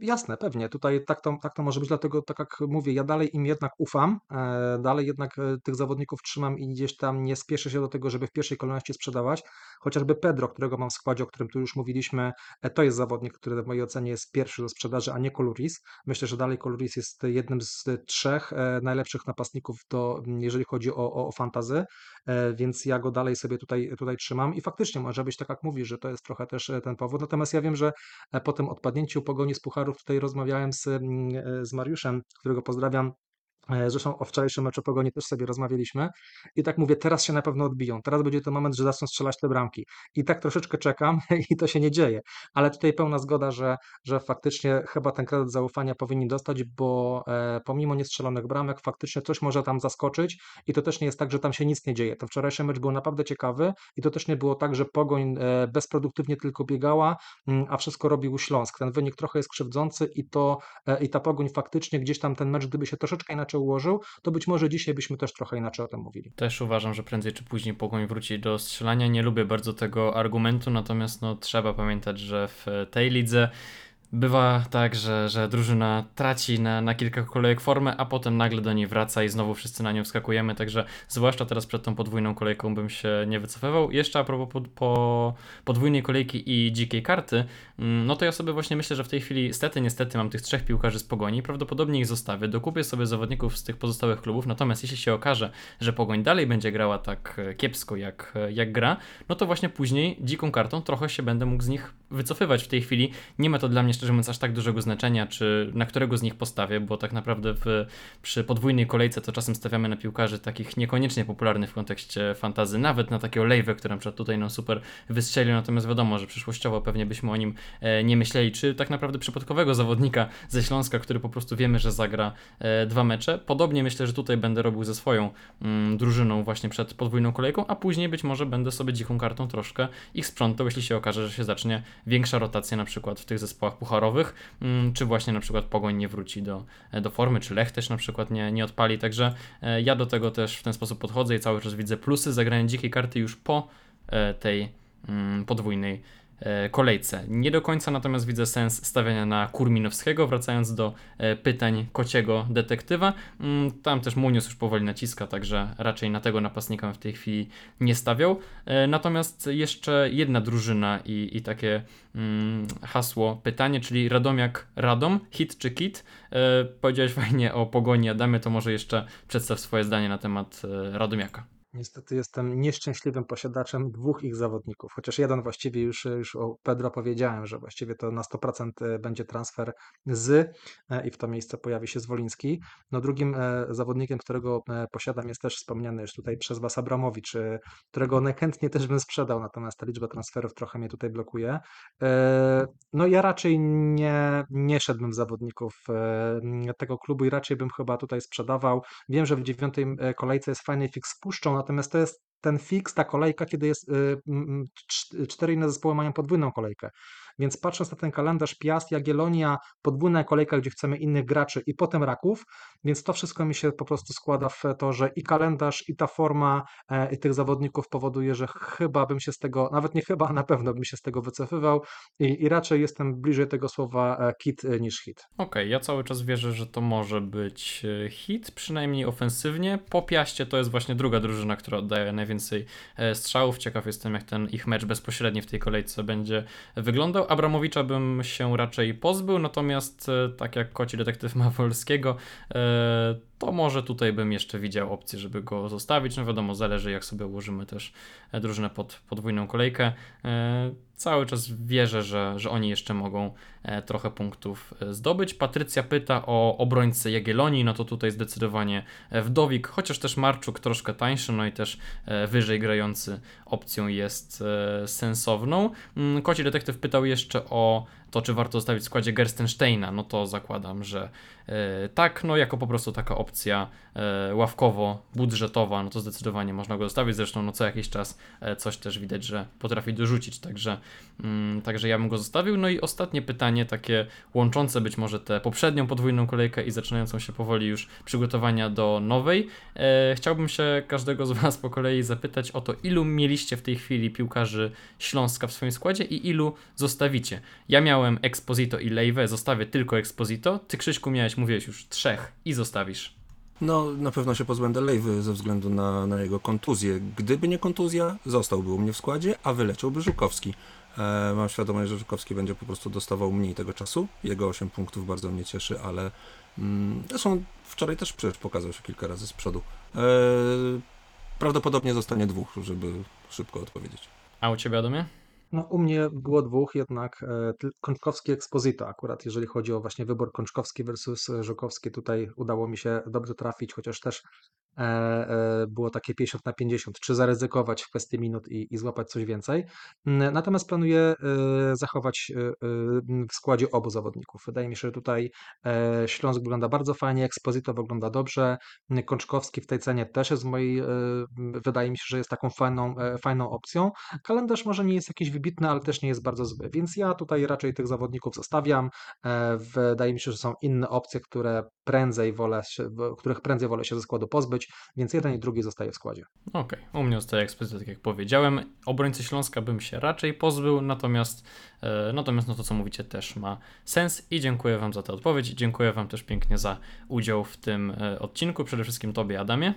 Jasne, pewnie. Tutaj tak to, tak to może być, dlatego tak jak mówię, ja dalej im jednak ufam, e, dalej jednak e, tych zawodników trzymam i gdzieś tam nie spieszę się do tego, żeby w pierwszej kolejności sprzedawać. Chociażby Pedro, którego mam w składzie, o którym tu już mówiliśmy, e, to jest zawodnik, który w mojej ocenie jest pierwszy do sprzedaży, a nie Koluris. Myślę, że dalej Koluris jest jednym z trzech najlepszych napastników, do, jeżeli chodzi o, o, o fantazy, więc ja go dalej sobie tutaj, tutaj trzymam i faktycznie może być tak jak mówisz, że to jest trochę też ten powód. Natomiast ja wiem, że po tym odpadnięciu pogoni z Pucharów tutaj rozmawiałem z, mm, e, z Mariuszem, którego pozdrawiam. E, Zresztą o wczorajszym meczu Pogoni też sobie rozmawialiśmy i tak mówię, teraz się na pewno odbiją, teraz będzie ten moment, że zaczną strzelać te bramki i tak troszeczkę czekam i to się nie dzieje, ale tutaj pełna zgoda, że, że faktycznie chyba ten kredyt zaufania powinni dostać, bo e, pomimo niestrzelonych bramek faktycznie coś może tam zaskoczyć i to też nie jest tak, że tam się nic nie dzieje. Ten wczorajszy mecz był naprawdę ciekawy i to też nie było tak, że Pogoń e, bezproduktywnie tylko biegała, mm, a wszystko robił Śląsk. Ten wynik trochę jest krzywdzący i to i ta Pogoń faktycznie gdzieś tam ten mecz, gdyby się troszeczkę inaczej ułożył, to być może dzisiaj byśmy też trochę inaczej o tym mówili. Też uważam, że prędzej czy później Pogoń wróci do strzelania. Nie lubię bardzo tego argumentu, natomiast no, trzeba pamiętać, że w tej lidze Bywa tak, że, że drużyna traci na, na kilka kolejek formę, a potem nagle do niej wraca i znowu wszyscy na nią wskakujemy, także zwłaszcza teraz przed tą podwójną kolejką bym się nie wycofywał. Jeszcze a propos po, po podwójnej kolejki i dzikiej karty, mm, no to ja sobie właśnie myślę, że w tej chwili stety, niestety mam tych trzech piłkarzy z Pogoni, prawdopodobnie ich zostawię, dokupię sobie zawodników z tych pozostałych klubów, natomiast jeśli się okaże, że Pogoń dalej będzie grała tak e, kiepsko jak, e, jak gra, no to właśnie później dziką kartą trochę się będę mógł z nich wycofywać. W tej chwili nie ma to dla mnie szczerze mówiąc aż tak dużego znaczenia, czy na którego z nich postawię, bo tak naprawdę w, przy podwójnej kolejce to czasem stawiamy na piłkarzy takich niekoniecznie popularnych w kontekście fantazy, nawet na takiego Lejwę, który na przykład tutaj nam super wystrzelił, natomiast wiadomo, że przyszłościowo pewnie byśmy o nim e, nie myśleli, czy tak naprawdę przypadkowego zawodnika ze Śląska, który po prostu wiemy, że zagra e, dwa mecze. Podobnie myślę, że tutaj będę robił ze swoją mm, drużyną właśnie przed podwójną kolejką, a później być może będę sobie dziką kartą troszkę ich sprzątał, jeśli się okaże, że się zacznie większa rotacja na przykład w tych zespołach pucharowych, mm, czy właśnie na przykład Pogoń nie wróci do, e, do formy, czy Lech też na przykład nie, nie odpali, także e, ja do tego też w ten sposób podchodzę i cały czas widzę plusy zagrania dzikiej karty już po e, tej mm, podwójnej kolejce. Nie do końca natomiast widzę sens stawiania na Kurminowskiego, wracając do e, pytań kociego detektywa. Mm, Tam też Munius już powoli naciska, także raczej na tego napastnika w tej chwili nie stawiał. E, Natomiast jeszcze jedna drużyna i, i takie mm, hasło, pytanie, czyli Radomiak Radom, hit czy kit? E, Powiedziałeś fajnie o Pogoni Adamie, to może jeszcze przedstaw swoje zdanie na temat e, Radomiaka. Niestety jestem nieszczęśliwym posiadaczem dwóch ich zawodników, chociaż jeden właściwie już, już o Pedro powiedziałem, że właściwie to na 100% będzie transfer z e, i w to miejsce pojawi się Zwoliński. No drugim e, zawodnikiem, którego e, posiadam jest też wspomniany już tutaj przez Was Abramowicz, e, którego najchętniej też bym sprzedał, natomiast ta liczba transferów trochę mnie tutaj blokuje. E, No ja raczej nie, nie szedłbym zawodników e, tego klubu i raczej bym chyba tutaj sprzedawał. Wiem, że w dziewiątej e, kolejce jest fajny fix Puszczą, natomiast to jest ten fix, ta kolejka, kiedy jest y, cz- cztery inne zespoły mają podwójną kolejkę. Więc patrząc na ten kalendarz Piast, Jagiellonia, podwójna kolejka, gdzie chcemy innych graczy i potem Raków, więc to wszystko mi się po prostu składa w to, że i kalendarz, i ta forma e, i tych zawodników powoduje, że chyba bym się z tego, nawet nie chyba, na pewno bym się z tego wycofywał i, i raczej jestem bliżej tego słowa e, kit e, niż hit. Okej, ja cały czas wierzę, że to może być e, hit, przynajmniej ofensywnie. Po Piaście to jest właśnie druga drużyna, która oddaje najwięcej e, strzałów. Ciekaw jestem, jak ten ich mecz bezpośredni w tej kolejce będzie wyglądał. Abramowicza bym się raczej pozbył, natomiast e, tak jak koci detektyw ma Wolskiego, e, to może tutaj bym jeszcze widział opcję, żeby go zostawić. No wiadomo, zależy jak sobie ułożymy też e, drużynę pod podwójną kolejkę. E, Cały czas wierzę, że, że oni jeszcze mogą e, trochę punktów zdobyć. Patrycja pyta o obrońcę Jagiellonii, no to tutaj zdecydowanie Wdowik, chociaż też Marczuk troszkę tańszy, no i też wyżej grający opcją jest sensowną. Mm, Koci detektyw pytał jeszcze o to, czy warto zostawić w składzie Gerstensteina, no to zakładam, że e, tak, no jako po prostu taka opcja e, ławkowo-budżetowa, no to zdecydowanie można go zostawić, zresztą no co jakiś czas e, coś też widać, że potrafi dorzucić, także, mm, także ja bym go zostawił. No i ostatnie pytanie, takie łączące być może tę poprzednią podwójną kolejkę i zaczynającą się powoli już przygotowania do nowej. Chciałbym się każdego z Was po kolei zapytać o to, ilu mieliście w tej chwili piłkarzy Śląska w swoim składzie i ilu zostawicie. Ja miałem Exposito i Lejwę, zostawię tylko Exposito. Ty Krzyśku miałeś, mówiłeś już trzech i zostawisz. No, na pewno się pozbędę Lejwy ze względu na, na jego kontuzję. Gdyby nie kontuzja, zostałby u mnie w składzie, a wyleciałby Żukowski. E, mam świadomość, że Żukowski będzie po prostu dostawał mniej tego czasu. Jego 8 punktów bardzo mnie cieszy, ale mm, zresztą wczoraj też przecież pokazał się kilka razy z przodu. E, prawdopodobnie zostanie dwóch, żeby szybko odpowiedzieć. A u Ciebie, Adamie? No, u mnie było dwóch, jednak e, Kączkowski Exposito akurat, jeżeli chodzi o właśnie wybór Kączkowski versus Żukowski, tutaj udało mi się dobrze trafić, chociaż też e, e, było takie 50 na 50, czy zaryzykować w kwestii minut i, i złapać coś więcej. Natomiast planuję zachować w składzie obu zawodników. Wydaje mi się, że tutaj Śląsk wygląda bardzo fajnie, Exposito wygląda dobrze, Kączkowski w tej cenie też jest mojej, wydaje mi się, że jest taką fajną, fajną opcją. Kalendarz może nie jest jakiś wybitny, ale też nie jest bardzo zły, więc ja tutaj raczej tych zawodników zostawiam. E, Wydaje mi się, że są inne opcje, które prędzej wolę się, których prędzej wolę się ze składu pozbyć, więc jeden i drugi zostaje w składzie. Okej, u mnie zostaje ekspozycja, tak jak powiedziałem. Obrońcy Śląska bym się raczej pozbył, natomiast, e, natomiast no to, co mówicie, też ma sens i dziękuję Wam za tę odpowiedź. Dziękuję Wam też pięknie za udział w tym e, odcinku, przede wszystkim Tobie, Adamie.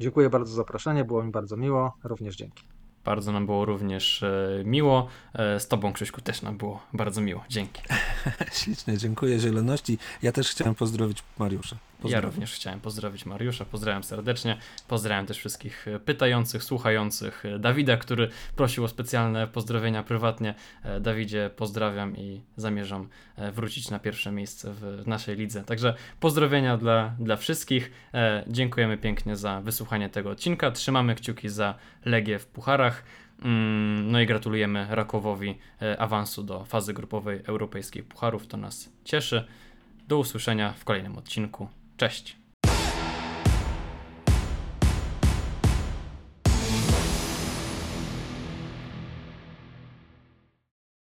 Dziękuję bardzo za zaproszenie, było mi bardzo miło, również dzięki. Bardzo nam było również e, miło. E, z Tobą, Krzyśku, też nam było bardzo miło. Dzięki. Ślicznie, dziękuję zieloności. Ja też chciałem pozdrowić Mariusza. Ja Pozdrawiam. również chciałem pozdrowić Mariusza, pozdrawiam serdecznie, pozdrawiam też wszystkich e, pytających, słuchających, e, Dawida, który prosił o specjalne pozdrowienia prywatnie. E, Dawidzie pozdrawiam i zamierzam wrócić na pierwsze miejsce w naszej lidze. Także pozdrowienia dla, dla wszystkich. Dziękujemy pięknie za wysłuchanie tego odcinka. Trzymamy kciuki za Legię w pucharach. Mm, No i gratulujemy Rakowowi awansu do fazy grupowej europejskich pucharów. To nas cieszy. Do usłyszenia w kolejnym odcinku. Cześć.